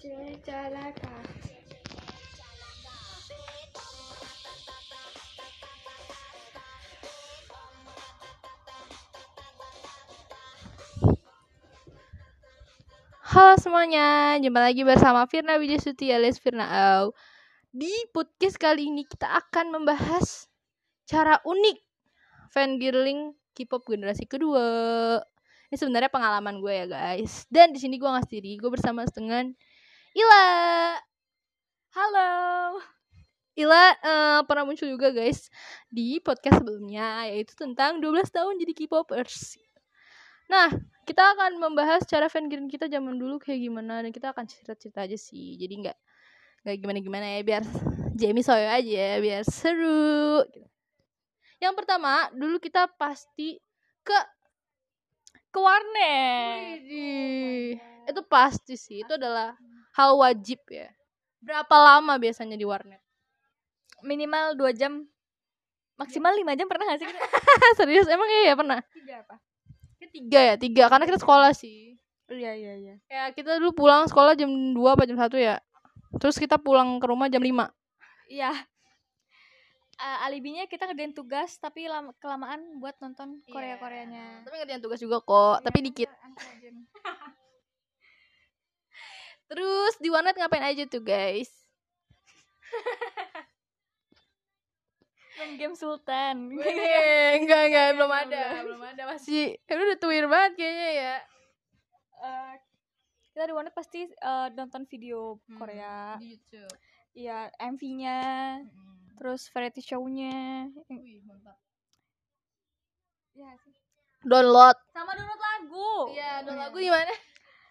Halo semuanya, jumpa lagi bersama Firna Widjasuti alias Firna Au. Di podcast kali ini kita akan membahas cara unik fangirling K-pop generasi kedua. Ini sebenarnya pengalaman gue ya guys. Dan di sini gue nggak sendiri, gue bersama dengan Ila. Halo. Ila eh, pernah muncul juga guys di podcast sebelumnya yaitu tentang 12 tahun jadi K-popers. Nah, kita akan membahas cara fangirling kita zaman dulu kayak gimana dan kita akan cerita-cerita aja sih. Jadi nggak nggak gimana-gimana ya biar Jamie Soyo aja biar seru. Yang pertama, dulu kita pasti ke ke warnet. Widih. Itu pasti sih, itu adalah hal wajib ya. Berapa lama biasanya di warnet? minimal 2 jam maksimal 5 jam pernah gak sih? Serius emang iya ya pernah? tiga apa Tiga ya, tiga karena kita sekolah sih. iya iya iya Ya kita dulu pulang sekolah jam 2 apa jam 1 ya. Terus kita pulang ke rumah jam 5. iya Eh, alibinya kita ngerjain tugas tapi lama, kelamaan buat nonton Korea Koreanya Tapi ngerjain tugas juga kok, tapi dikit. Terus di warnet ngapain aja tuh guys? main game Sultan Weh, enggak enggak belum Belum, ada, belum. belum ada masih. Ya udah tuir banget kayaknya ya. Eh, kita di warnet pasti eh, nonton video Korea Di YouTube. iya MV-nya terus variety show-nya Wih, mantap. Iya sih. Download. sama download lagu Iya, download lagu di mana?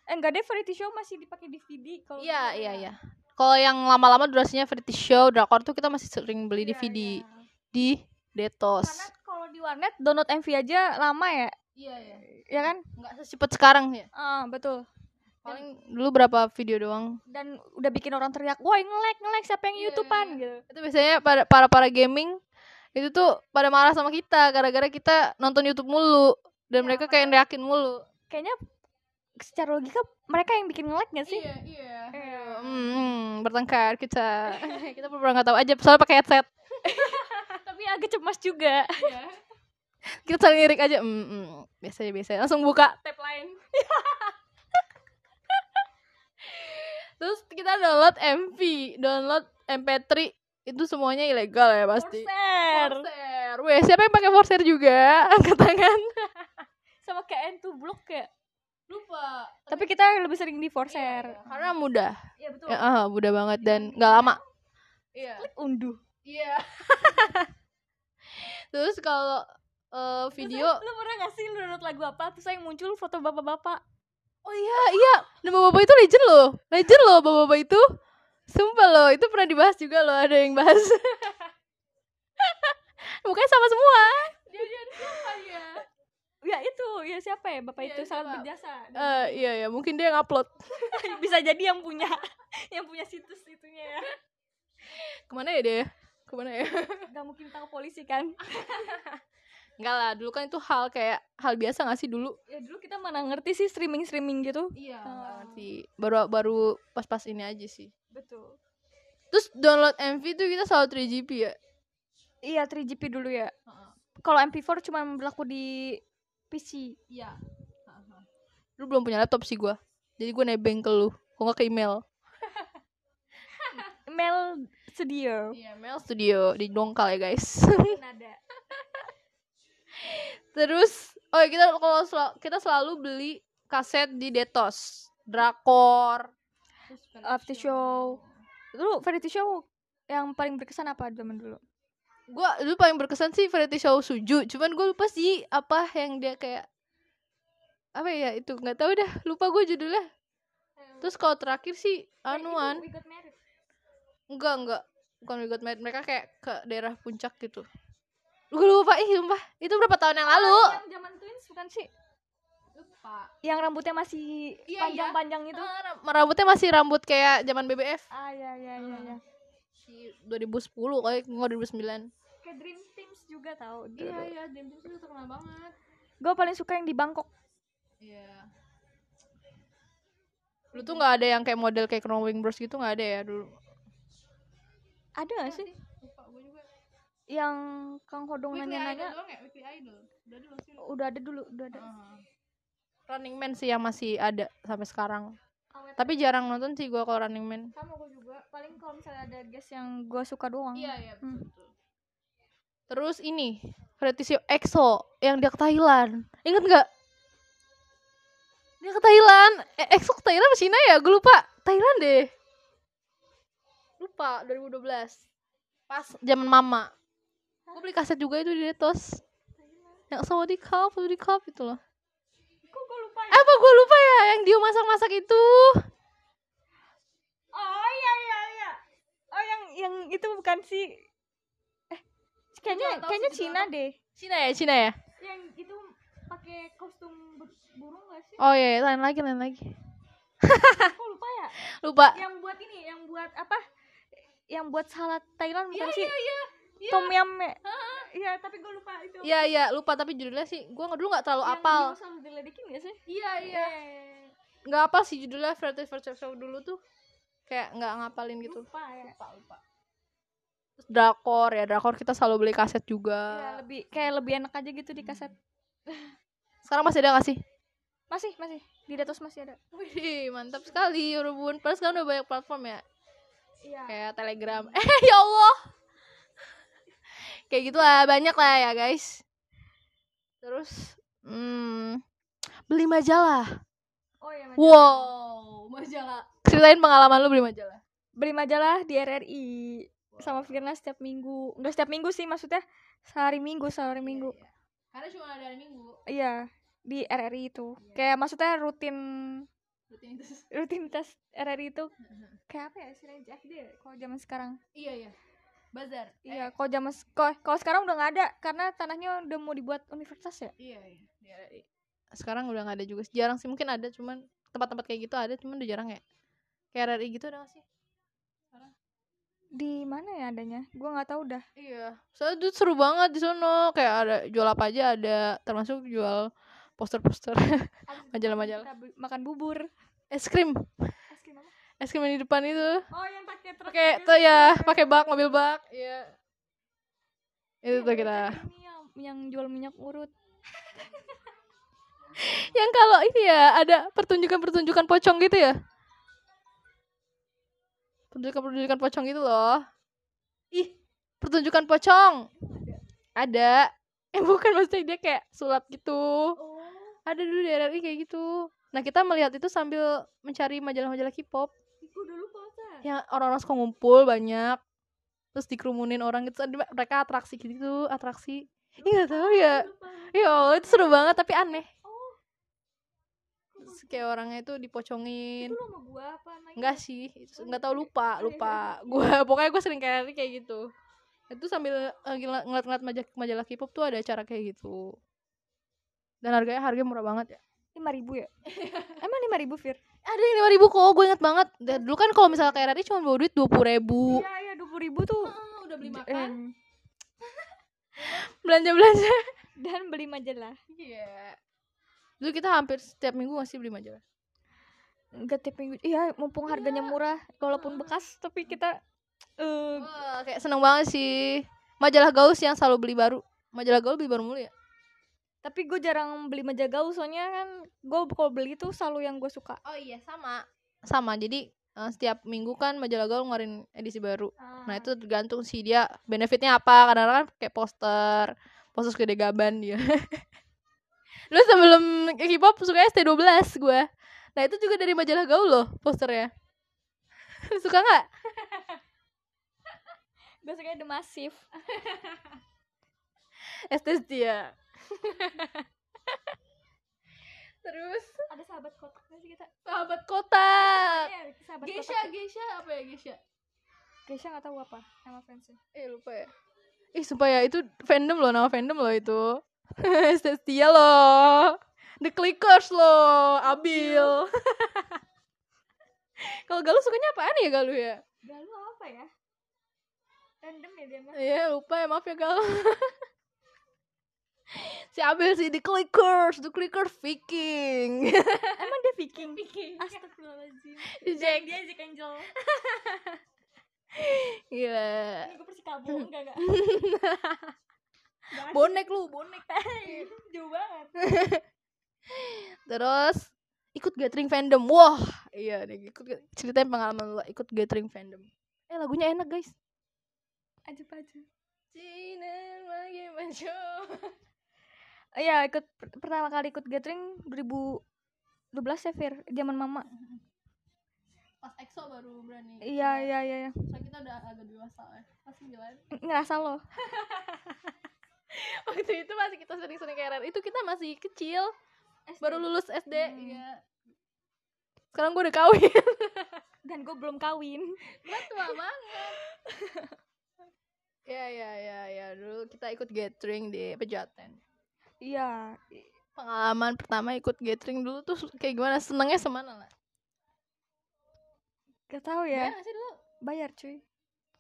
Eh, enggak deh variety show masih dipakai DVD kalau Iya, iya, ya. iya. Kalau yang lama-lama durasinya variety show, drakor tuh kita masih sering beli DVD iya. di Detos. karena kalau di warnet download MV aja lama ya Iya, iya. ya kan Enggak secepat sekarang ya. ah betul Paling dulu berapa video doang. dan udah bikin orang teriak woi nge-lag nge-lag siapa yang Iya, youtubean iya. gitu Itu biasanya pada para para gaming itu tuh pada marah sama kita gara-gara kita nonton YouTube mulu dan Iya, mereka kayak neriakin mulu. kayaknya secara logika mereka yang bikin nge-lag gak sih Iya, iya. Iya. Hmm, bertengkar kita. kita pura nggak tahu aja soalnya pakai headset. tapi agak cemas juga Kita saling lirik aja. Hmm, hmm, biasanya biasanya langsung buka tab lain. Terus kita download MV, download MP3 itu semuanya ilegal ya pasti. Forser Forser. Weh, siapa yang pakai Forser juga? Angkat tangan. sama kayak N2 Block ya Lupa. tapi kita lebih sering di Forser Karena mudah. iya betul Ya, ah, mudah banget dan nggak lama. Iya. klik unduh Iya. Terus kalau eh, video Terus, lu pernah gak sih lu download lagu apa terus yang muncul foto bapak-bapak Oh iya, iya. Dan bapak-bapak itu legend loh. Legend loh bapak-bapak itu. Sumpah loh, itu pernah dibahas juga loh, ada yang bahas. Mukanya sama semua. Dia dia siapa ya? Ya itu ya siapa ya bapak Iya, itu sangat berjasa Eh iya ya, mungkin dia yang upload. bisa jadi yang punya yang punya situs itunya ya Ke mana ya dia? Ke mana ya? nggak mungkin tahu polisi kan Enggak lah, dulu kan itu hal kayak hal biasa gak sih dulu? ya dulu kita mana ngerti sih streaming streaming gitu Iya, nggak ngerti. Baru baru pas-pas ini aja sih. betul Terus download MV tuh kita selalu 3GP ya? iya 3GP dulu ya kalau MP4 cuma berlaku di PC Iya. Lu belum punya laptop sih gua. Jadi gua nebeng ke lu. Kok nggak ke email? email studio Iya, mail studio di Dongkal ya, guys. ada Terus oh ya, kita kalau sel- kita selalu beli kaset di Detos, Drakor, after show dulu variety show yang paling berkesan apa zaman dulu Gua dulu paling berkesan sih variety show Suju, cuman gue lupa sih apa yang dia kayak apa ya itu nggak tahu dah. Lupa gue judulnya. Terus kalau terakhir sih anuan. Enggak enggak bukan We Got Married. Mereka kayak ke daerah puncak gitu. Gue lupa ih sumpah. Itu berapa tahun yang lalu? Ah, yang zaman twins bukan sih? Lupa. Yang rambutnya masih Iya, panjang-panjang itu Ah, ram- rambutnya masih rambut kayak zaman BBF ah ya ya ya ya si 2010 kali nggak 2009 kayak Dream Teams juga tahu iya iya James itu terkenal banget gue paling suka yang di Bangkok iya Dulu tuh nggak ada yang kayak model kayak Knowing Bros gitu nggak ada ya dulu. ada gak sih Lupa gue juga. yang kang hodong nanya-nanya doang ya? Weekly Idol. Udah dulu sih. udah ada dulu udah ada Running Man sih yang masih ada sampai sekarang. Awet. Tapi jarang nonton sih gua kalau Running Man. sama gue juga paling kalau misalnya ada guest yang gue suka doang iya Hmm. Terus ini Fetishio EXO yang dia ke Thailand. Ingat nggak? Dia ke Thailand. Eh, EXO ke Thailand apa Cina ya? Gue lupa. Thailand deh. Lupa 2012. Pas zaman mama. Gue beli kaset juga itu di Detos. Yang Sawadee Cup, Sawadee Cup itu loh. kok gue lupa ya Apa gue lupa yang dia masak-masak itu? oh iya iya iya oh yang yang itu bukan sih eh kayaknya kayaknya Cina apa. deh Cina ya, Cina ya? yang itu pakai kostum bur- burung gak sih Oh iya, iya, lain lagi, lain lagi. kok lupa ya Lupa. yang buat ini yang buat apa yang buat salad Thailand bukan Iya, sih iya, iya. Iya. tom yum ya iya tapi gue lupa itu Iya iya lupa tapi judulnya sih gue dulu nggak terlalu yang apal. Dio selalu diledekin gak sih Iya iya Nggak apa sih judulnya Freddy Virtual Show dulu tuh kayak nggak ngapalin gitu. lupa ya Lupa lupa. Terus drakor ya drakor kita selalu beli kaset Iya, juga. lebih kayak lebih enak aja gitu di kaset Sekarang masih ada nggak sih? masih masih di Datos masih ada Wih mantap sekali Urubun. Padahal sekarang udah banyak platform ya iya kayak Telegram. Eh ya Allah. Kayak gitu lah banyak lah ya guys. Terus hmm, beli majalah. oh iya Wow, majalah. Ceritain pengalaman lu beli majalah. beli majalah di RRI sama Firna setiap minggu enggak setiap minggu sih maksudnya sehari minggu sehari minggu Karena cuma ada hari minggu. iya di RRI itu kayak maksudnya rutin Rutinitas. rutinitas RRI itu kayak apa ya istilahnya JFD ya kalau zaman sekarang Iya iya. Bazar. iya kalau zaman kalau kalau sekarang udah nggak ada karena tanahnya udah mau dibuat universitas ya Iya iya. Di RRI. Sekarang udah nggak ada juga. Jarang sih mungkin ada cuman tempat-tempat kayak gitu ada cuman udah jarang ya. Kayak RRI gitu ada gak sih? di mana ya adanya gua nggak tahu dah Iya. Soalnya tuh seru banget di sono. Kayak ada jual apa aja ada termasuk jual poster-poster Majalah-majalah. Makan bubur es krim. Es krim yang di depan itu. oh yang pakai truk Pakai tuh ya, pakai bak, mobil bak. Iya. Itu tuh kita. yang yang jual minyak urut Yang kalau ini ya ada pertunjukan-pertunjukan pocong gitu ya. Pertunjukan-pertunjukan pocong gitu loh. Ih, pertunjukan pocong. Ada. Eh bukan maksudnya dia kayak sulap gitu. oh Ada dulu di RRI kayak gitu. Nah, kita melihat itu sambil mencari majalah-majalah K-pop Gue udah lupa Kak. yang orang-orang suka ngumpul banyak. Terus dikerumunin orang gitu, mereka atraksi gitu, atraksi. Iya tahu ya. Ya Allah, itu seru banget tapi aneh. Oh. Terus kayak orangnya itu dipocongin. Itu sama gua apa? Enggak sih, itu enggak tahu lupa, lupa. Gua pokoknya gue sering kayak kayak gitu. Itu sambil eh, ngeliat- ngeliat-ngeliat majalah, majalah K-pop tuh ada acara kayak gitu. Dan harganya harganya murah banget ya. Lima ribu ya? Emang lima ribu Fir? Ada yang lima ribu kok, gue inget banget. Dan dulu kan kalau misalnya kayak RRI cuma bawa duit dua puluh ribu. Iya iya dua puluh ribu tuh. udah beli Em, belanja belanja. dan beli majalah. Iya. Dulu kita hampir setiap minggu masih beli majalah. Enggak tiap minggu. Iya, mumpung harganya murah walaupun bekas tapi kita Wah, kayak seneng banget sih. Majalah Gaus yang selalu beli baru. Majalah Gaul beli baru mulu ya? Tapi gue jarang beli majalah gaul soalnya kan gue kalau beli tuh selalu yang gue suka. Oh iya, sama. Sama. Jadi eh, setiap minggu kan Majalah Gaul ngeluarin edisi baru. Nah, itu tergantung sih dia benefitnya apa. Kadang-kadang kan kayak poster, poster gede gaban dia. Lu sebelum K-pop suka ST12 gue. Nah, itu juga dari Majalah Gaul loh posternya. suka nggak? gue suka The Massive. ST dia. Terus Ada sahabat kotak nggak sih kita? sahabat kotak. Iya, sahabat Gesha, kotak. Gesha apa ya Gesha? Gesha nggak tahu apa nama fansnya. Eh lupa ya. Ih sumpah ya itu fandom loh nama fandom loh itu. Setia loh. The Clickers loh, Abil. Kalau Galuh sukanya apaan ya Galuh ya? Galuh apa ya? Random ya dia mah. Iya lupa ya maaf ya Galuh. si Abel sih di clickers the clicker Viking. Emang dia viking? Astagfirullahaladzim. Jack dia Jack Angel. Gila. Ini gue persikabo enggak enggak. Bonek lu bonek. Jauh banget. Terus ikut gathering fandom. Wah iya nih ikut ceritain pengalaman lu ikut gathering fandom. Eh lagunya enak guys. Aja aja. Cina lagi mencoba iya ikut per- pertama kali ikut gathering 2012 ya Fir? Zaman mama. Pas EXO baru berani. Iya iya iya iya. Soalnya kita udah agak dewasa ya pas 9 ngerasa loh waktu itu masih kita sering-sering keren itu kita masih kecil. Baru lulus SD Hmm. iya. Sekarang gue udah kawin. Dan gue belum kawin. Gue tua banget. Ya ya ya ya. Dulu kita ikut gathering di Pejaten iya pengalaman pertama ikut gathering dulu tuh kayak gimana? Senengnya semana lah gak tau bayar ya nggak sih dulu? Bayar cuy.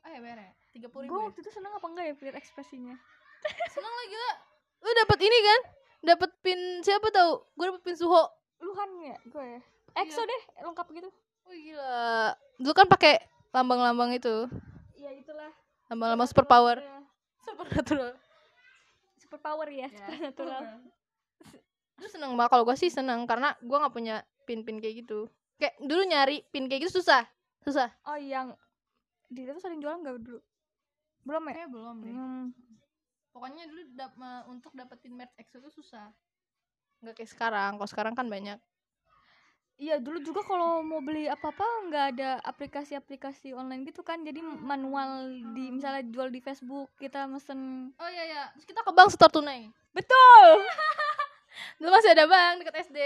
Oh ya bayar ya? Tiga puluh gue waktu itu seneng apa enggak ya Fir ekspresinya? Seneng lah gila lu dapet ini kan? Dapet pin siapa tahu? Gue dapet pin suho. Luhan ya gue ya? EXO deh lengkap gitu. Oh gila. Dulu kan pakai lambang-lambang itu. Iya itulah. Lambang-lambang super power Ya. supernatural super power ya supernatural Lu seneng banget kalau gue sih seneng karena gue nggak punya pin-pin kayak gitu. Kayak dulu nyari pin kayak gitu susah, susah. oh yang di itu sering jualan nggak dulu belum ya Kayak belum hmm. Pokoknya dulu dap untuk dapetin merch EXO itu susah. Nggak kayak sekarang. Kalau sekarang kan banyak. Iya dulu juga kalau mau beli apa-apa nggak ada aplikasi-aplikasi online gitu kan jadi manual di misalnya jual di Facebook kita mesen Oh iya iya. Terus kita ke bank setor tunai. betul Dulu masih ada bank deket SD.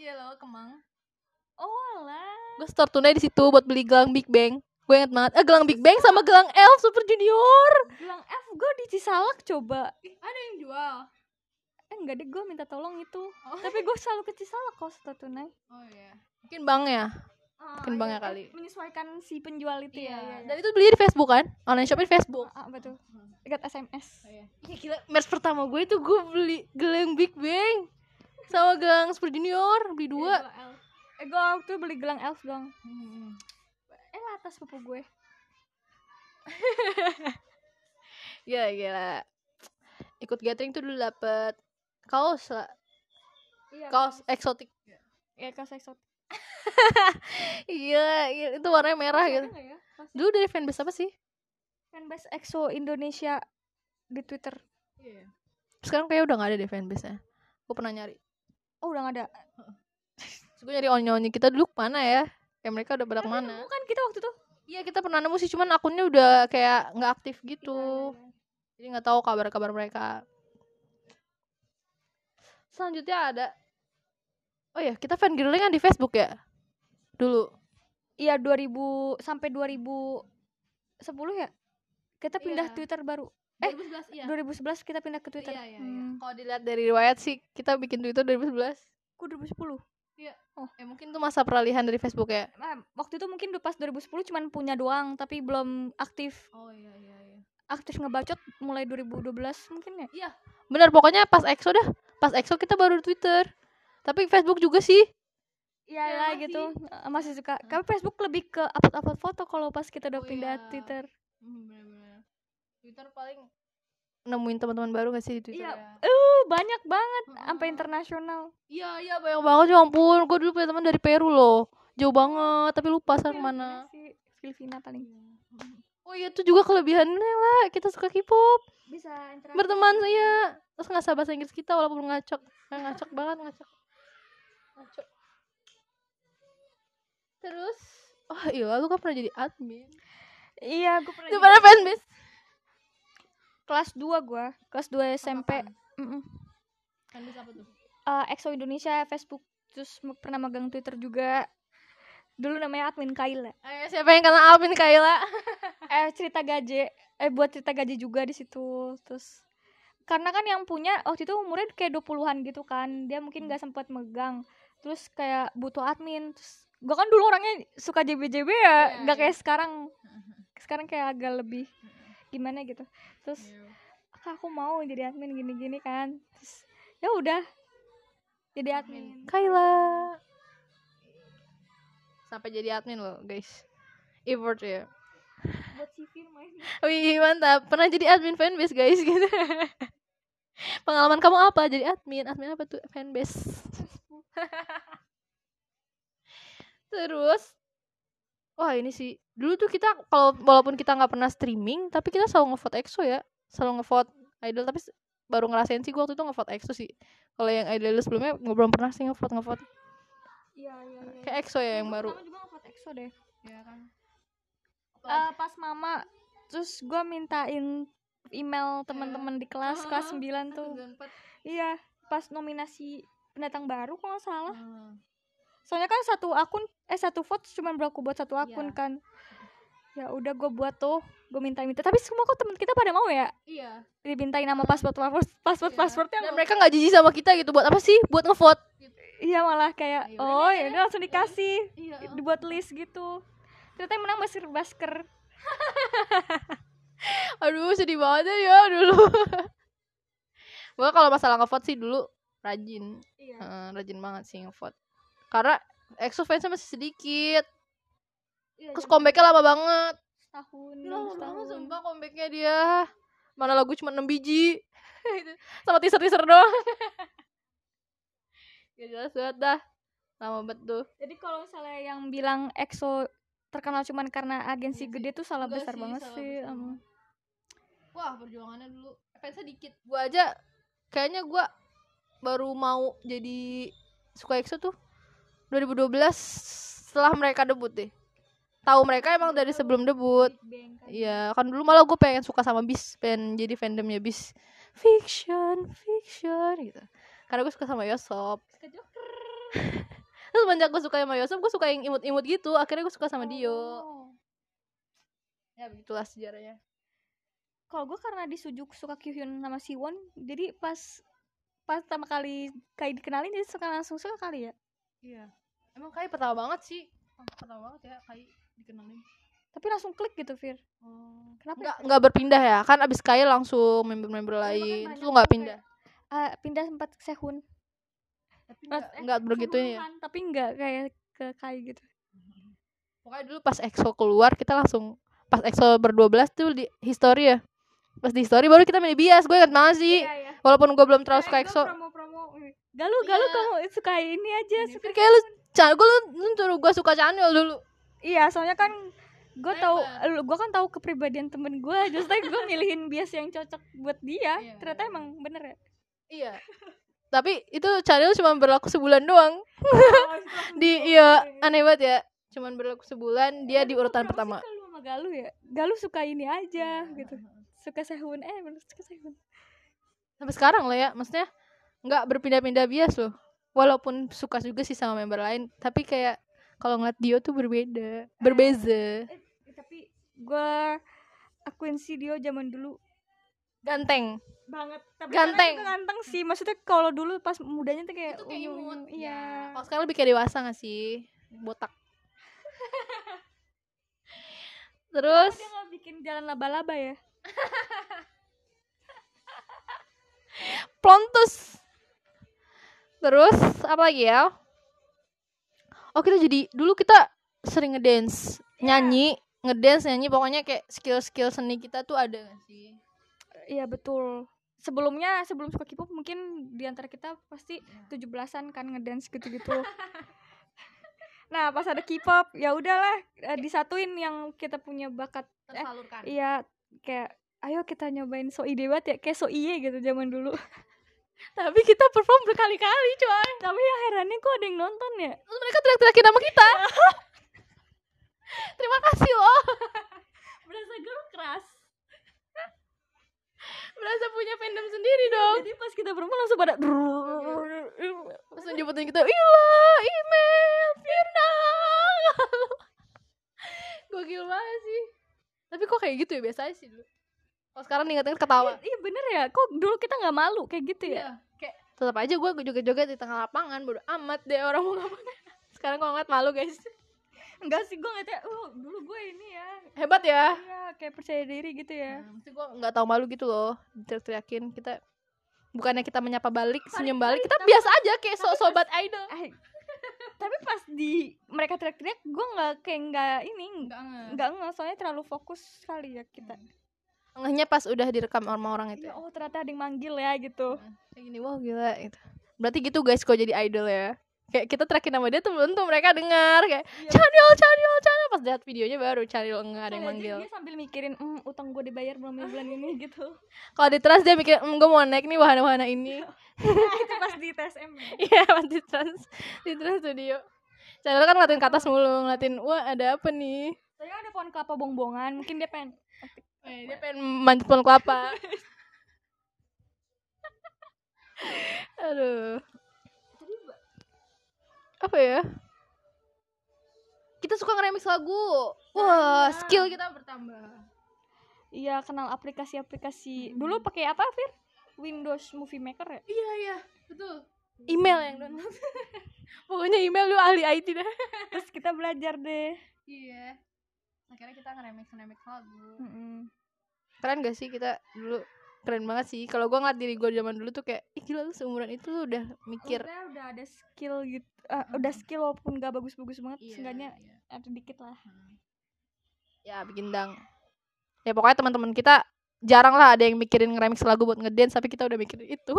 Iya loh, Kemang. oh lah Gue setor tunai di situ buat beli gelang Big Bang. Gue inget banget. Eh gelang Big Bang sama gelang Elf Super Junior. bilang F gue di Cisalak coba Ada yang jual. Eh enggak deh gue minta tolong itu Oh. tapi gue selalu ke Cisalak kok setor tunai Oh iya. Mungkin bank ya. Mungkin banknya kali. menyesuaikan si penjual itu ya, ya, ya. Dan itu beli di Facebook kan? Online shop di Facebook. Ah, betul dekat SMS Iya gila, merch pertama gue itu gue beli gelang Big Bang sama gelang Super Junior, beli dua. eh gue waktu itu beli gelang elf dong eh atas sepupu gue Gila gila. Ikut gathering tuh dulu dapet kaos lah, iya kaos eksotik. ya kaos eksotik Iya, iya, itu warnanya merah Masih gitu. ya kaos Dulu dari fanbase apa sih? fanbase EXO Indonesia di Twitter. Sekarang kayak udah gak ada deh fanbase-nya. Gue pernah nyari. Oh, udah gak ada. Gue nyari onyo-onyo kita dulu mana ya? Kayak mereka udah pada ke mana? Bukan kita waktu itu. Iya kita pernah nemu sih, cuman akunnya udah kayak nggak aktif gitu. Jadi nggak tahu kabar-kabar mereka. Selanjutnya ada Oh ya, kita fan girling kan di Facebook ya? Dulu. Iya, 2000 sampai 2010 ya. Kita pindah Iya. Twitter baru. Eh, 2011 iya. 2011 kita pindah ke Twitter. Iya, iya, iya. Hmm. Kalau dilihat dari riwayat sih, kita bikin Twitter 2011. Kok 2010? Ya mungkin tuh masa peralihan dari Facebook ya. Nah, waktu itu mungkin pas 2010 cuman punya doang, tapi belum aktif. Oh iya iya iya. Aktif ngebacot mulai 2012 mungkin ya. Bener pokoknya pas EXO dah. Pas EXO kita baru Twitter. Tapi Facebook juga sih. Iya Iya, lah masih. gitu. Eh, Masih suka. Tapi Facebook lebih ke upload-upload foto kalau pas kita udah Oh, pindah iya. Twitter. Hmm, bener-bener. Twitter paling nemuin teman-teman baru gak sih di Twitter Iya. ya? Uh, banyak banget sampai Heeh. internasional. Iya iya banyak banget ya ampun. Gue dulu punya teman dari Peru loh. Jauh banget, tapi lupa sekarang mana. Si Filipina paling. Oh iya itu juga kelebihannya lah. Kita suka K-pop. Bisa interaksi. Berteman ya. Terus nggak salah bahasa Inggris kita walaupun ngacok. Nggak ngacok banget ngacok. Ngacok. Terus Oh iya lu kan pernah jadi admin Iya, gue pernah. Di jadi- mana fanbase? Kelas 2 gua, kelas 2 SMP. Mm-mm. Fanbase apa tuh? Eh, EXO Indonesia, Facebook, terus pernah magang Twitter juga. Dulu namanya admin Kaila. Ayo siapa yang kenal Alvin Kayla? Eh cerita gaje, eh buat cerita gaji juga di situ. Terus karena kan yang punya waktu itu umurnya kayak 20-an gitu kan. Dia mungkin Hmm. gak sempat megang. Terus kayak butuh admin. Terus gua kan dulu orangnya suka JB-JB ya, Iya, nggak iya. kayak sekarang. Sekarang kayak agak lebih gimana gitu. Terus Kak, aku mau jadi admin gini-gini kan terus ya udah jadi admin Kaila sampai jadi admin loh guys. Effort ya. Buat CV main Wih mantap. Pernah jadi admin fanbase guys gitu. Pengalaman kamu apa? Jadi admin. Admin apa tuh? Fanbase. Terus wah ini sih. Dulu tuh kita kalau walaupun kita nggak pernah streaming tapi kita selalu ngevote EXO ya. Selalu ngevote idol. Tapi baru ngerasain sih gue waktu itu ngevote EXO sih. Kalau yang idol sebelumnya gue belum pernah sih ngevote ngevote iya iya iya kayak EXO ya yang baru. pertama juga ngevote EXO deh. Ya kan. Eh, pas mama terus gua mintain email teman-teman di kelas kelas 9 tuh. iya pas nominasi pendatang baru kalau nggak salah. Soalnya kan satu akun eh satu vote cuma berlaku buat satu akun Iya. kan ya udah gue buat tuh gue minta minta tapi semua kok temen kita pada mau ya? Iya. Dimintain nama paspor paspor paspor pasportnya dan mereka nggak jijik sama kita gitu. Buat apa sih? Buat ngevote. Iya malah kayak Ya oh ya udah langsung dikasih. Iya. Dibuat list gitu. Ternyata yang menang masker basker. Aduh sedih banget ya dulu gue kalau masalah ngevote sih dulu rajin. Iya. Eh, rajin banget sih ngevote. Karena EXO fansnya masih sedikit iya terus comebacknya lama banget. setahun lama banget sumpah comebacknya dia. Mana lagu cuma 6 biji. Sama teaser teaser doang. Gak jelas banget dah. Lama banget tuh. Jadi kalau misalnya yang bilang EXO terkenal cuman karena agensi Agensi. gede tuh salah besar sih, banget salah sih besar banget. wah perjuangannya dulu. Fansnya dikit. Gua aja kayaknya gua baru mau jadi suka EXO tuh 2012 setelah mereka debut deh tahu mereka emang dari sebelum debut. Iya, kan dulu malah gue pengen suka sama Bis, pengen jadi fandomnya Bis. Fiction, fiction gitu. Karena gue suka sama Yosop. Terus semenjak gue suka sama Yosop, gue suka yang imut-imut gitu. Akhirnya gue suka sama Dio. Oh. Ya begitulah sejarahnya. Kalau gue karena disujuk suka Kyuhyun sama Siwon, jadi pas pas pertama kali kayak dikenalin jadi suka langsung suka kali ya. Iya. Emang kayak pertama banget sih. Pertama banget ya kayak dikenalin. Tapi langsung klik gitu, Fir. Oh. Kenapa? Nggak, nggak berpindah ya? Kan abis Kai langsung member-member makanya lain. Itu nggak pindah. Ah, pindah sempat ke Sehun. Tapi nggak eh, nggak begitu ya. Tapi nggak kayak ke Kai gitu. Pokoknya dulu pas EXO keluar kita langsung pas EXO berdua belas tuh di history ya. Pas di history baru kita milih bias. Gue ingat banget sih. Iya, iya. Walaupun gue belum terlalu Eh, suka EXO. Galu, galu Iya. kamu suka ini aja. Suka Tapi kayak lu gue lu, lu suruh gue suka Chanyeol dulu. Iya, soalnya kan gue tahu Lebar. gue kan tahu kepribadian temen gue just like gue milihin bias yang cocok buat dia Iya, ternyata iya. emang bener ya Iya. Tapi itu Chanyeol cuma berlaku sebulan doang. Di iya aneh banget ya. Cuman berlaku sebulan dia di urutan pertama. Galu sama Galu ya Galu suka ini aja Iya. gitu suka Sehun eh bener suka Sehun Sampai sekarang lah ya, maksudnya nggak berpindah-pindah bias loh. Walaupun suka juga sih sama member lain, tapi kayak kalau ngeliat Dio tuh berbeda, berbeza. eh, tapi gue akuin sih Dio zaman dulu Ganteng. banget tapi Ganteng. juga ganteng sih maksudnya kalau dulu pas mudanya tuh kayak Itu kayak unyu-unyu. imut. iya Kalau sekarang lebih kayak dewasa gak sih? Botak. Terus dia nggak bikin jalan laba-laba ya Plontus. Terus apa lagi ya? Oh kita jadi dulu kita sering ngedance, nyanyi, ngedance, nyanyi, pokoknya kayak skill-skill seni kita tuh ada gak sih? Iya betul. Sebelumnya sebelum suka K-pop mungkin di antara kita pasti 17-an kan ngedance gitu-gitu. nah, pas ada K-pop ya udahlah eh, disatuin yang kita punya bakat. Tersalurkan. Iya, kayak ayo kita nyobain so ide banget ya kayak so iye gitu zaman dulu. Tapi kita perform berkali-kali, coy. Tapi yang herannya kok ada yang nonton ya? Terus mereka teriak-teriakin nama kita. Terima kasih loh. Berasa girl keras. Berasa punya fandom sendiri dong. Jadi pas kita perform langsung pada Langsung nyebutin kita, Ila, email, Firna. Gokil banget sih. Tapi kok kayak gitu ya biasa sih dulu. Kalau sekarang diingat-ingat ketawa. Iya bener ya, kok dulu kita nggak malu? Kayak gitu ya? Iya, kayak tetap aja gue joget-joget di tengah lapangan bodo amat deh orang mau ngapain. Sekarang kalau ngeliat malu guys. enggak sih gue ngeliatnya oh dulu gue ini ya. Hebat ya? Iya kayak percaya diri gitu ya. Nah, gue nggak tahu malu gitu loh teriak-teriakin kita bukannya kita menyapa balik senyum balik kita biasa aja kayak so sobat idol. Eh, tapi pas di mereka teriak-teriak gue nggak kayak nggak ini nggak nggak soalnya terlalu fokus kali ya kita Ngehnya pas udah direkam sama orang itu ya, oh ternyata ada yang manggil ya gitu. Kayak gini wah gila gitu. Berarti gitu guys kok jadi idol ya? Kayak kita terakhir nama dia tuh belum tuh mereka dengar kayak Iya. Chanil Chanil Chanil pas lihat videonya baru Chanil enggak ada yang manggil. dia sambil mikirin hmm, utang gue dibayar belum ya bulan ini gitu. Kalau di trans dia mikir mm, gue mau naik nih wahana-wahana ini. Nah, itu pas di TSM ya. iya pas di trans di trans studio. Chanil kan ngeliatin ke atas mulu ngeliatin wah ada apa nih? Saya ada pohon kelapa bongbongan mungkin dia pengen Eh, dia pengen manjat pohon kelapa. Aduh. Apa ya? Kita suka nge-remix lagu. Wah Iya. skill kita bertambah. Iya kenal aplikasi-aplikasi. Dulu pakai apa Fir? Windows Movie Maker ya? Iya iya. Betul. Email yang download. Pokoknya email lu ahli IT dah terus kita belajar deh. Iya akhirnya kita nge-remix nge-remix lagu. Mm-mm. keren gak sih kita dulu? Keren banget sih. Kalau gua ngeliat diri gua zaman dulu tuh kayak ih gila lu seumuran itu lu udah mikir. Maksudnya udah ada skill gitu ah, udah skill walaupun gak bagus-bagus banget seenggaknya iya. ada dikit lah. Ya bikin dang. Ya pokoknya teman-teman kita jarang lah ada yang mikirin nge-remix lagu buat ngedance tapi kita udah mikirin itu.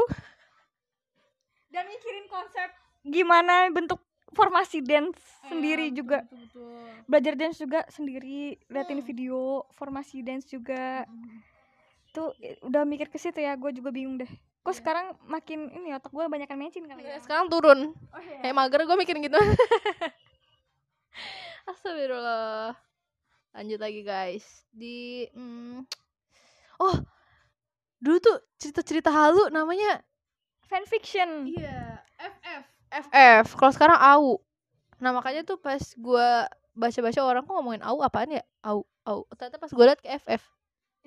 Dan mikirin konsep gimana bentuk formasi dance sendiri juga. belajar dance juga sendiri liatin Hmm. video formasi dance juga. Tuh eh, udah mikir ke situ ya gue juga bingung deh. Kok Iya. sekarang makin ini otak gue banyak mencin kali ya? sekarang turun. Oh, iya. kayak mager gue mikirin gitu. Astagfirullah. Lanjut lagi guys. Di hmm, oh dulu tuh cerita-cerita halu namanya fanfiction. Iya FF FF kalau sekarang AU. Nah makanya tuh pas gue baca-baca orang kok ngomongin AU apaan ya? AU AU. Ternyata pas gue liat ke FF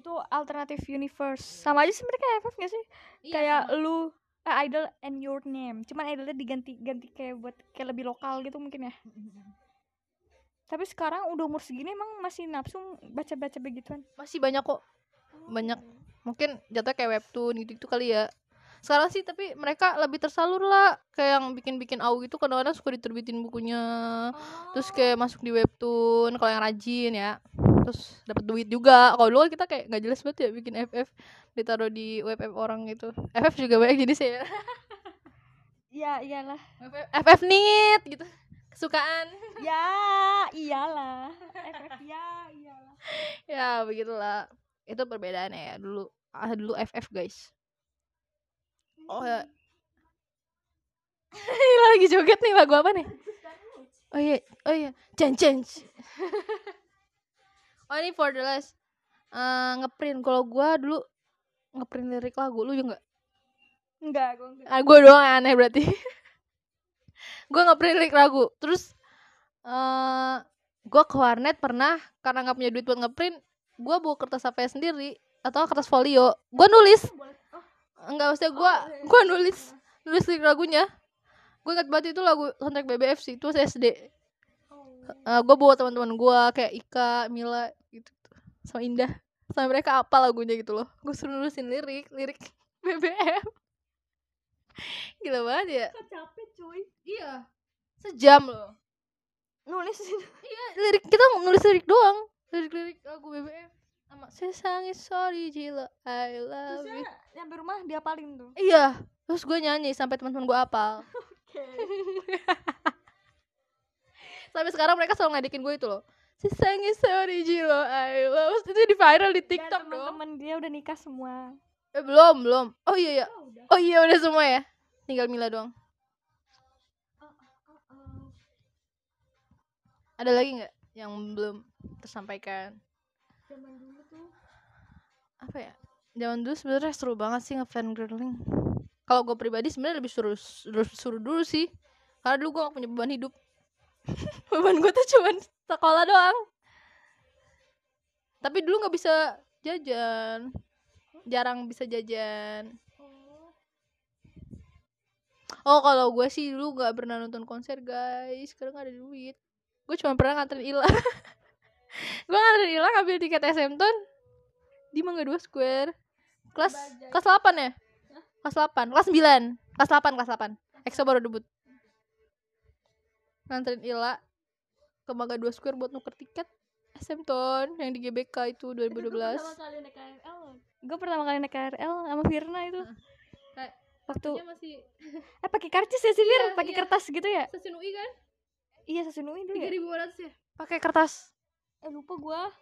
itu alternative universe. Sama aja sih mereka FF gak sih? Iya, kayak lu eh, idol and your name. Cuman idolnya diganti ganti kayak buat kayak lebih lokal gitu mungkin ya. Tapi sekarang udah umur segini emang masih nafsu baca baca begituan? Masih banyak kok. Banyak. Mungkin jatuhnya kayak webtoon gitu gitu kali ya sekarang sih tapi mereka lebih tersalur lah. Kayak yang bikin-bikin AU itu kadang-kadang suka diterbitin bukunya. Terus kayak masuk di webtoon kalau yang rajin ya. Terus dapat duit juga. Kalau dulu kan kita kayak nggak jelas banget ya bikin FF ditaruh di web orang gitu. FF juga banyak jenis ya. Ya iyalah. FF, FF nit gitu. Kesukaan. Ya iyalah. FF ya iyalah. Ya begitulah. Itu perbedaannya ya dulu. Ah dulu FF guys oh ya. Lagi joget nih lagu apa nih? Oh iya. Oh iya. Change change. Oh ini for the last. Eh, ngeprint. Kalau gua dulu ngeprint lirik lagu. Lu juga nggak? Enggak gue enggak ah gue doang aneh berarti. Gue ngeprint lirik lagu. Terus eh gue ke warnet pernah karena nggak punya duit buat ngeprint gue bawa kertas apa sendiri atau kertas folio. Gue nulis enggak maksudnya gue gue nulis nulis lirik lagunya. Gue ingat banget itu lagu soundtrack BBF sih itu SD uh, gue bawa teman-teman gue kayak Ika Mila gitu sama Indah. Sampai mereka apa lagunya gitu loh. Gue suruh nulisin lirik lirik BBM gila banget ya. Capek cuy. Iya. Sejam loh. Nulis iya lirik kita nulis lirik doang. Lirik lirik lagu BBM sama sesangi sorry Jilo I love you. terusnya nyampe rumah dia paling tuh? Iya terus gue nyanyi sampai teman-teman gue apal. Sampai sekarang mereka selalu ngadikin gue itu loh. Sesangi sorry Jilo I love you. itu di viral di TikTok Dan dong. teman-teman dia udah nikah semua. Eh belum belum. Oh iya ya oh, udah. Oh iya udah semua ya? Tinggal Mila doang. Ada lagi nggak yang belum tersampaikan? Zaman dulu apa ya? Zaman dulu sebenarnya seru banget sih ngefan girling kalau gue pribadi sebenarnya lebih suruh suruh suruh dulu sih. Karena dulu gue gak punya beban hidup. Beban gue tuh cuman sekolah doang. Tapi dulu nggak bisa jajan. Jarang bisa jajan. Oh kalau gue sih dulu nggak pernah nonton konser guys. Karena nggak ada duit. Gue cuma pernah nganterin Ila. Gue nganterin Ila ngambil tiket SM Ton di Mangga Dua Square. Kelas Bajai. kelas 8 ya? Kelas 8 kelas 9 kelas 8 kelas 8 EXO baru debut. Nganterin Ila ke Mangga Dua Square buat nuker tiket. SM Ton yang di GBK itu 2012 gue pertama kali naik KRL sama Firna itu. Kayak waktu masih eh pakai karcis ya sih Fir? Iya, pakai iya. kertas gitu ya? Stasiun UI kan? Iya stasiun UI dulu ya. 3500 ya pakai kertas. Eh lupa gua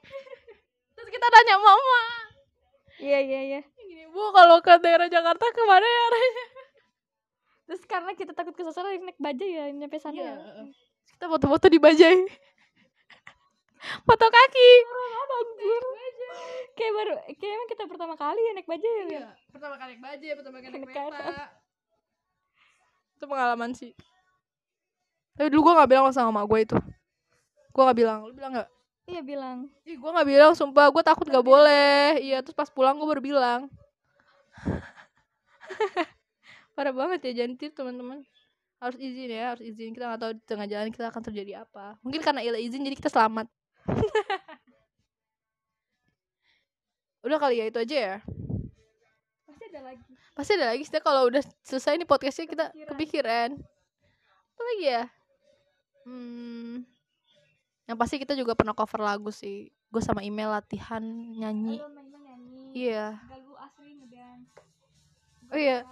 terus kita nanya mama. Iya iya iya. Gini bu kalau ke daerah Jakarta ke mana ya? Arahnya terus karena kita takut kesasar naik bajai ya nyampe sana Iya, ya. kita foto-foto di Bajai foto kaki. Anjir. Kayak baru kayak emang kita pertama kali ya naik bajai ya iya pertama kali naik Bajai pertama kali naik kereta. itu pengalaman sih. Tapi dulu gue gak bilang sama mak gue itu. Gue gak bilang. Lu bilang gak iya bilang. Ih, gue gak bilang, sumpah. Gue takut gak boleh. Iya, terus pas pulang gue baru bilang. Parah banget ya, jangan teman-teman. Harus izin ya, harus izin. Kita gak tahu di tengah jalan kita akan terjadi apa. Mungkin karena izin jadi kita selamat. Udah kali ya, itu aja ya? Pasti ada lagi. Pasti ada lagi. Sih kalau udah selesai nih podcastnya kita kepikiran. Apa lagi ya? Hmm, yang pasti kita juga pernah cover lagu sih Gue sama email latihan nyanyi Iya Oh iya.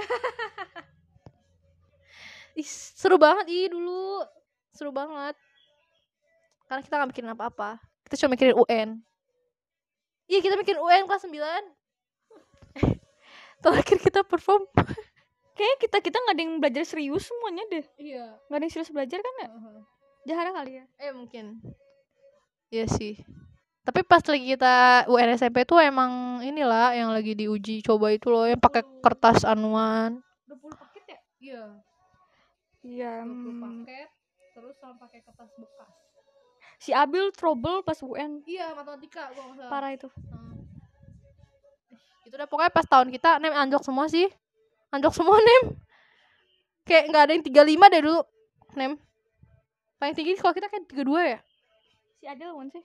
Ih, seru banget ih dulu. Seru banget. Karena kita gak mikirin apa-apa. Kita cuma mikirin UN. Iya, kita mikirin UN kelas 9. Terakhir kita perform. kayaknya kita kita nggak ada yang belajar serius semuanya deh Iya. nggak ada yang serius belajar kan ya Jahara kali ya Eh, mungkin. Iya sih. Tapi pas lagi kita UN SMP tuh emang inilah yang lagi diuji coba itu loh yang pakai kertas anuan. 20 paket ya Iya. iya 20 hmm. paket terus sama pakai kertas bekas si Abil trouble pas UN iya matematika gua nggak salah parah itu Hmm. Ih, itu udah pokoknya pas tahun kita nem anjlok semua sih anjlok semua nem. Kayak nggak ada yang 35 deh dulu nem. Paling tinggi kalau kita kan 32 ya? Si Adel kan sih.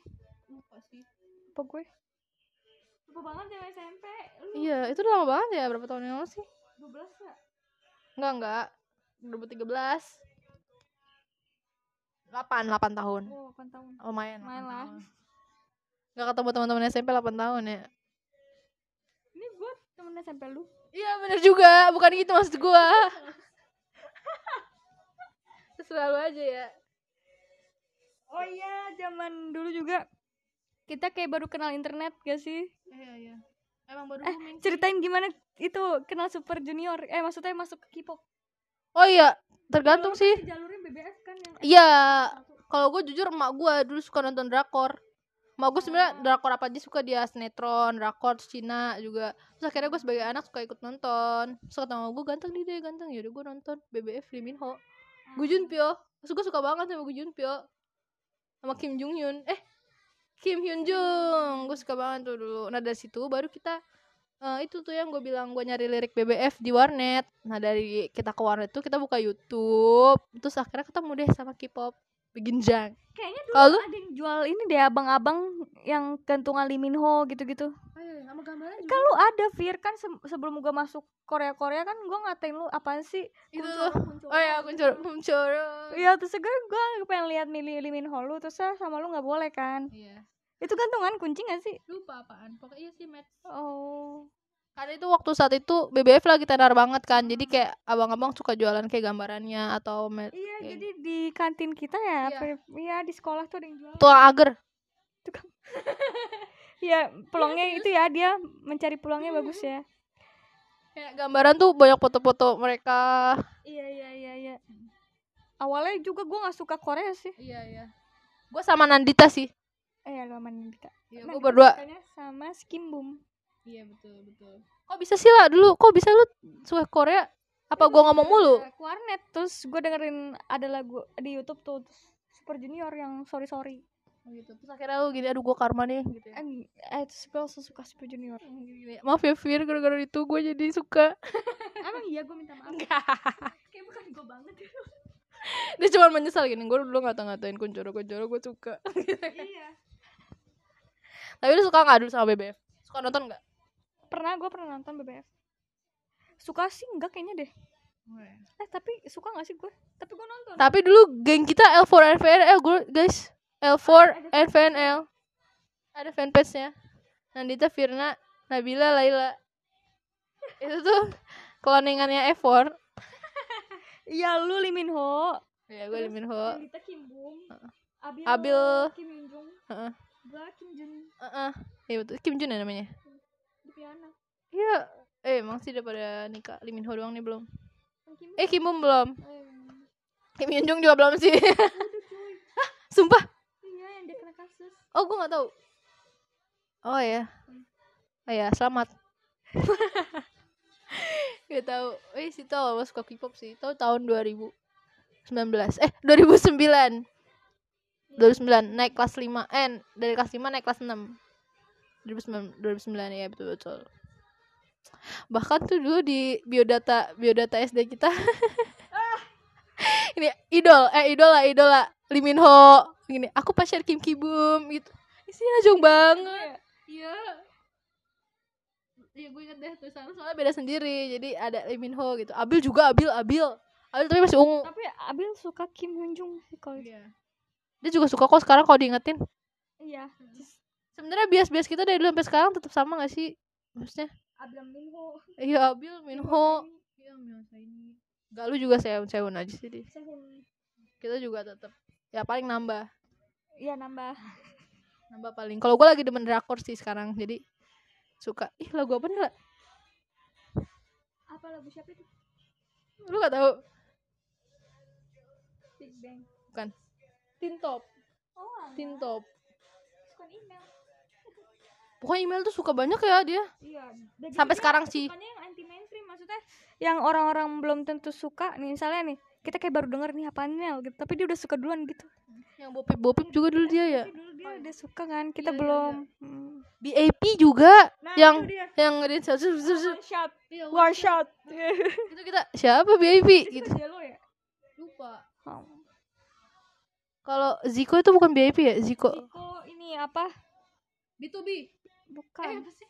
Lupa sih. Apa gue? Lupa banget ya SMP. Lu iya itu udah lama banget ya berapa tahun yang lalu sih? 12 gak? enggak enggak 2013 8 8 tahun. Oh 8 tahun. Lumayan Lumayan 8 lah. tahun. nggak ketemu teman-teman SMP 8 tahun ya. Ini gue temen SMP lu Iya bener juga, bukan gitu maksud gua. Selalu aja ya. oh iya zaman dulu juga kita kayak baru kenal internet gak sih Iya iya. Emang baru eh booming sih. ceritain gimana itu kenal super junior eh maksudnya masuk ke K-pop Oh iya, tergantung sih. Pasti jalurnya BBS kan yang Iya, kalau gue jujur emak gua dulu suka nonton drakor. Emak gue sebenarnya drakor apa aja suka dia sinetron, drakor Cina juga. Terus akhirnya gue sebagai anak suka ikut nonton. Terus kata mama gue ganteng nih deh, ganteng. Yaudah gue nonton BBF Lee Min Ho. Gu Junpyo. Terus gue suka banget sama Gu Junpyo. Sama Kim Jung Hyun. Eh, Kim Hyun Jung. Gue suka banget tuh dulu. Nah dari situ baru kita eh, itu tuh yang gue bilang gue nyari lirik BBF di warnet. Nah dari kita ke warnet tuh kita buka YouTube. Terus akhirnya ketemu deh sama K-pop. Begin Jang. kayaknya dulu lu? ada yang jual ini deh abang-abang yang gantungan Lee Min Ho gitu-gitu sama gambarnya kalau ada Fir kan se- sebelum gua masuk Korea Korea kan gua ngatain lu apaan sih Itu Kuncoro. Oh ya, kuncur, kuncoro. Iya terus gue gue pengen lihat Lee, Lee Min Ho lu terus ah, sama lu nggak boleh kan Iya. itu gantungan kunci gak sih Lupa apaan. Pokoknya iya sih, Matt. oh Karena itu waktu saat itu BBF lagi tenar banget kan. Jadi kayak abang-abang suka jualan kayak gambarannya atau iya Kayak jadi di kantin kita ya Iya. Iya di sekolah tuh ada yang jual tuang agar. iya peluangnya itu ya dia mencari peluangnya bagus ya Kayak gambaran tuh banyak foto-foto mereka. iya iya iya iya awalnya juga gua nggak suka Korea sih Iya, iya. Gue sama Nandita sih. eh ya sama Nandita Iya, Nah, gue berdua. sama Skimboom Iya, betul, betul. Kok bisa sih lah dulu? Kok bisa lu suka Korea? Apa gua ngomong mulu? Warnet terus gue dengerin ada lagu di YouTube tuh terus Super Junior yang sorry sorry gitu. Terus akhirnya lu gini, aduh gua karma nih gitu ya. eh eh, terus gue langsung suka Super Junior Gini, Maaf ya Fir, gara-gara itu gue jadi suka emang iya gue minta maaf Enggak kayak bukan gue banget dia cuma menyesal gini gue dulu ngata-ngatain kuncoro kuncoro gue suka iya tapi lu suka nggak dulu sama BBF suka nonton nggak pernah gue pernah nonton BBF suka sih? Enggak kayaknya deh. Eh tapi suka gak sih gue tapi gue nonton. Tapi dulu geng kita L4 FNL gue guys. L4 FNL ada fanpage nya Nandita Firna Nabila Laila. Itu tuh cloningannya F4 iya lu Liminho ya gue Liminho Nandita Kim Bum Abil, Abil. Kim Heeh. gue Kim Jun. Heeh. Iya betul. Kim Jun ya namanya di piano Iya. Eh emang sih udah pada nikah. Lee Min Ho doang nih belum. Kim eh Kim Bum belum. Eh, Kim Hyun Jung juga belum sih. Cuy. Sumpah. Iya yang dia kena kasus. Oh gue nggak tahu. Oh ya oh ya selamat. Gak tahu. Eh sih tau lo suka K-pop sih. Tahu tahun 2019 eh 2009 2009 naik kelas 5 eh dari kelas 5 naik kelas 6 2009 2009 ya betul betul. Bahkan tuh dulu di biodata biodata SD kita ini idol eh idola idola Lee Min Ho gini aku pacar Kim Ki Bum gitu. Isinya jong banget. Iya. Iya gue inget deh tulisan soalnya beda sendiri jadi ada Lee Min Ho gitu. Abil juga Abil Abil. Abil tapi masih ungu. Tapi Abil suka Kim Hyun Jung sih kalau Iya. dia juga suka kok sekarang kalau diingetin. Iya sebenarnya bias-bias kita dari dulu sampai sekarang tetap sama gak sih? Maksudnya? Abil Minho. Iya Abil Minho. Iya Minho. Ini gak lu juga Sehun Sehun aja sih di. Sehun kita juga tetap ya paling nambah. Iya nambah. Nambah paling. Kalau gue lagi demen drakor sih sekarang jadi suka. Ih lagu apa nih lah apa lagu siapa itu? Lu gak tahu? Big Bang. Bukan. Tin Top. Oh Tin Top. suka email pokoknya email tuh suka banyak ya dia. Iya. Sampai sekarang sih. yang anti mainstream maksudnya yang orang-orang belum tentu suka nih misalnya nih kita kayak baru denger nih apaan Nel gitu. Tapi dia udah suka duluan gitu. Yang bopip bopip juga dulu dia ya? Tapi dulu dia udah suka kan kita Iya, iya, belum. Hmm. BAP juga? Nah yang yang ngedin satu one shot. Iya, itu kita siapa BAP gitu. ya? Lupa. Oh. kalau Ziko itu bukan BAP ya? Ziko. Ziko ini apa? B2B bukan. Apa sih?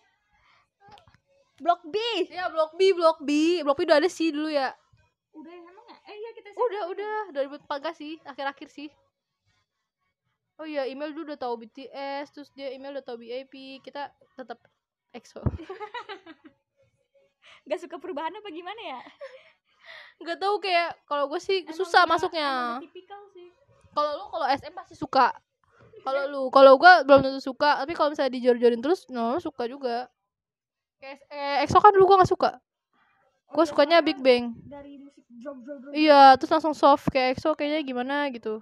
Blok B. Ya blok B blok B. Blok B udah ada sih dulu ya. Udah emang nggak? Eh iya kita udah udah. 2014 sih akhir-akhir sih. Oh iya email dulu udah tahu BTS terus dia email udah tahu BAP kita tetap EXO. Nggak suka perubahan apa gimana ya? Nggak tahu kayak kalau gue sih Emang susah masuknya. sih. Kalau lu kalau SM pasti suka kalau lu kalau gua belum tentu suka tapi kalau misalnya dijor-jorin terus no suka juga. Kayak eh, EXO kan dulu gua nggak suka. Oh, gua iya, sukanya Big Bang. dari musik drop drop drop. Iya terus langsung soft kayak EXO kayaknya gimana gitu.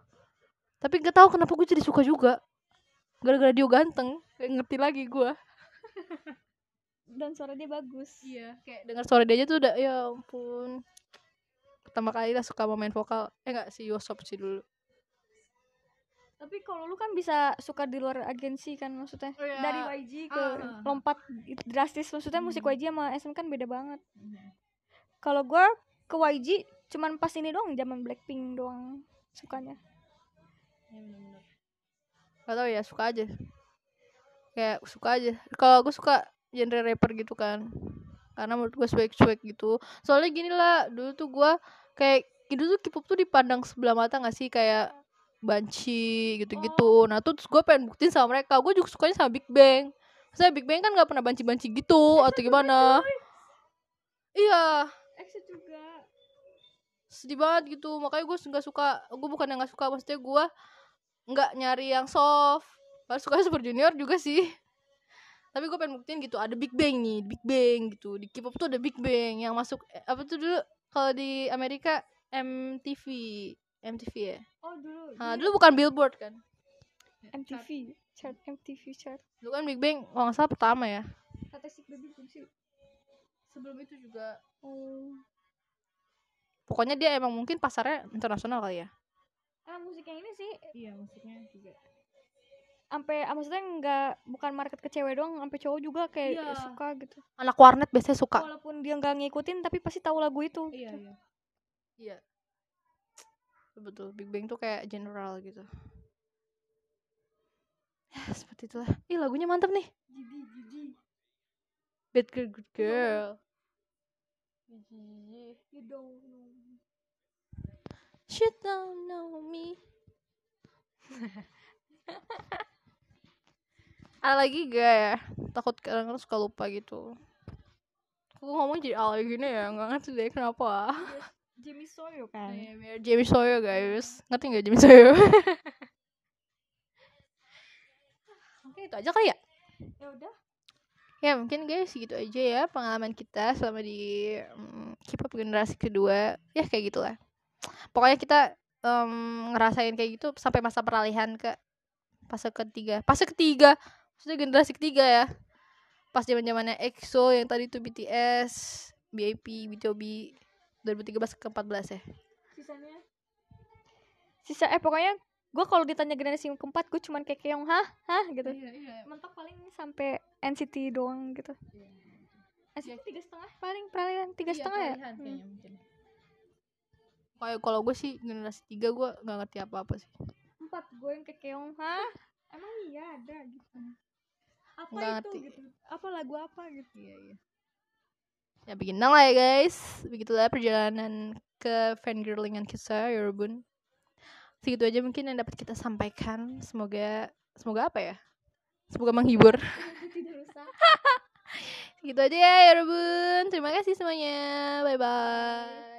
Tapi nggak tahu kenapa gue jadi suka juga. Gara-gara dia ganteng kayak ngerti lagi gua. Dan suara dia bagus. Iya kayak dengar suara dia aja tuh udah ya ampun. Pertama kali lah suka mau main vokal. Eh enggak sih Yosop sih dulu tapi kalau lu kan bisa suka di luar agensi kan maksudnya? Oh, iya. dari YG ke ah. lompat drastis maksudnya musik Hmm. YG sama SM kan beda banget. Kalau gua ke YG cuman pas ini doang zaman Blackpink doang sukanya. Gak tau ya suka aja. Kayak suka aja. Kalau aku suka genre rapper gitu kan. Karena menurut gue swag swag gitu. Soalnya gini lah dulu tuh gue kayak dulu tuh K-pop tuh dipandang sebelah mata gak sih? Kayak banci gitu-gitu. Nah tuh gue pengen buktiin sama mereka. Gue juga sukanya sama Big Bang. Saya Big Bang kan gak pernah banci-banci gitu atau gimana? iya. Exit juga. Sedih banget gitu. Makanya gue nggak suka gue bukan yang nggak suka. Maksudnya gue nggak nyari yang soft. Padahal suka Super Junior juga sih. Tapi gue pengen buktiin gitu ada Big Bang nih Big Bang gitu. Di K-pop tuh ada Big Bang yang masuk eh, apa tuh dulu? Kalau di Amerika MTV MTV ya? Oh dulu. Nah, dulu bukan Billboard kan? MTV chart MTV chart. Dulu kan Big Bang kalau nggak salah pertama ya. Fantastic Baby belum sih sebelum itu juga. Oh. Pokoknya dia emang mungkin pasarnya internasional kali ya? Ah musik yang ini sih. Iya musiknya juga. Sampai ah, maksudnya nggak bukan market ke cewek doang sampai cowok juga kayak Iya. suka gitu. Anak warnet biasanya suka. Walaupun dia nggak ngikutin tapi pasti tahu lagu itu. Iya iya. Iya betul Big Bang tuh kayak general gitu. Ya seperti itulah. Ih lagunya mantap nih. Gigi Gigi Bad Girl Good Girl. You don't know me. She don't know me. Ada lagi gak ya? Takut kadang-kadang suka lupa gitu. Aku ngomong jadi alay gini ya, gak ngerti deh kenapa Jimmy Soyo kan? Iya, biar Jamie Sawyer guys. Ngerti gak Jamie Sawyer? Oke itu aja kali ya? ya udah. Ya mungkin guys segitu aja ya pengalaman kita selama di mm, K-pop generasi kedua. Ya kayak gitulah. Pokoknya kita em, ngerasain kayak gitu sampai masa peralihan ke fase ketiga. Fase ketiga? Maksudnya generasi ketiga ya. Pas zaman zamannya EXO yang tadi tuh BTS BIP, BTOB 2013 ke 14 ya. Sisanya? Sisa eh pokoknya gue kalau ditanya generasi yang keempat gue cuman kayak keong hah? Hah? gitu. Iya, iya. mentok paling sampai NCT doang gitu. NCT tiga setengah paling peralihan tiga setengah ya? Hmm. Kayak kalau gue sih generasi tiga gue nggak ngerti apa-apa sih. Empat gue yang kayak keong hah? Emang iya ada gitu. Apa Nggak itu ngerti. gitu? Apa lagu apa gitu? Iya, iya. Ya bikin lah ya guys. Begitulah perjalanan ke fangirlingan kita, Yorobun. Segitu aja mungkin yang dapat kita sampaikan. Semoga semoga apa ya? Semoga menghibur. tidak usah Segitu aja ya Yorobun. Terima kasih semuanya. Bye bye.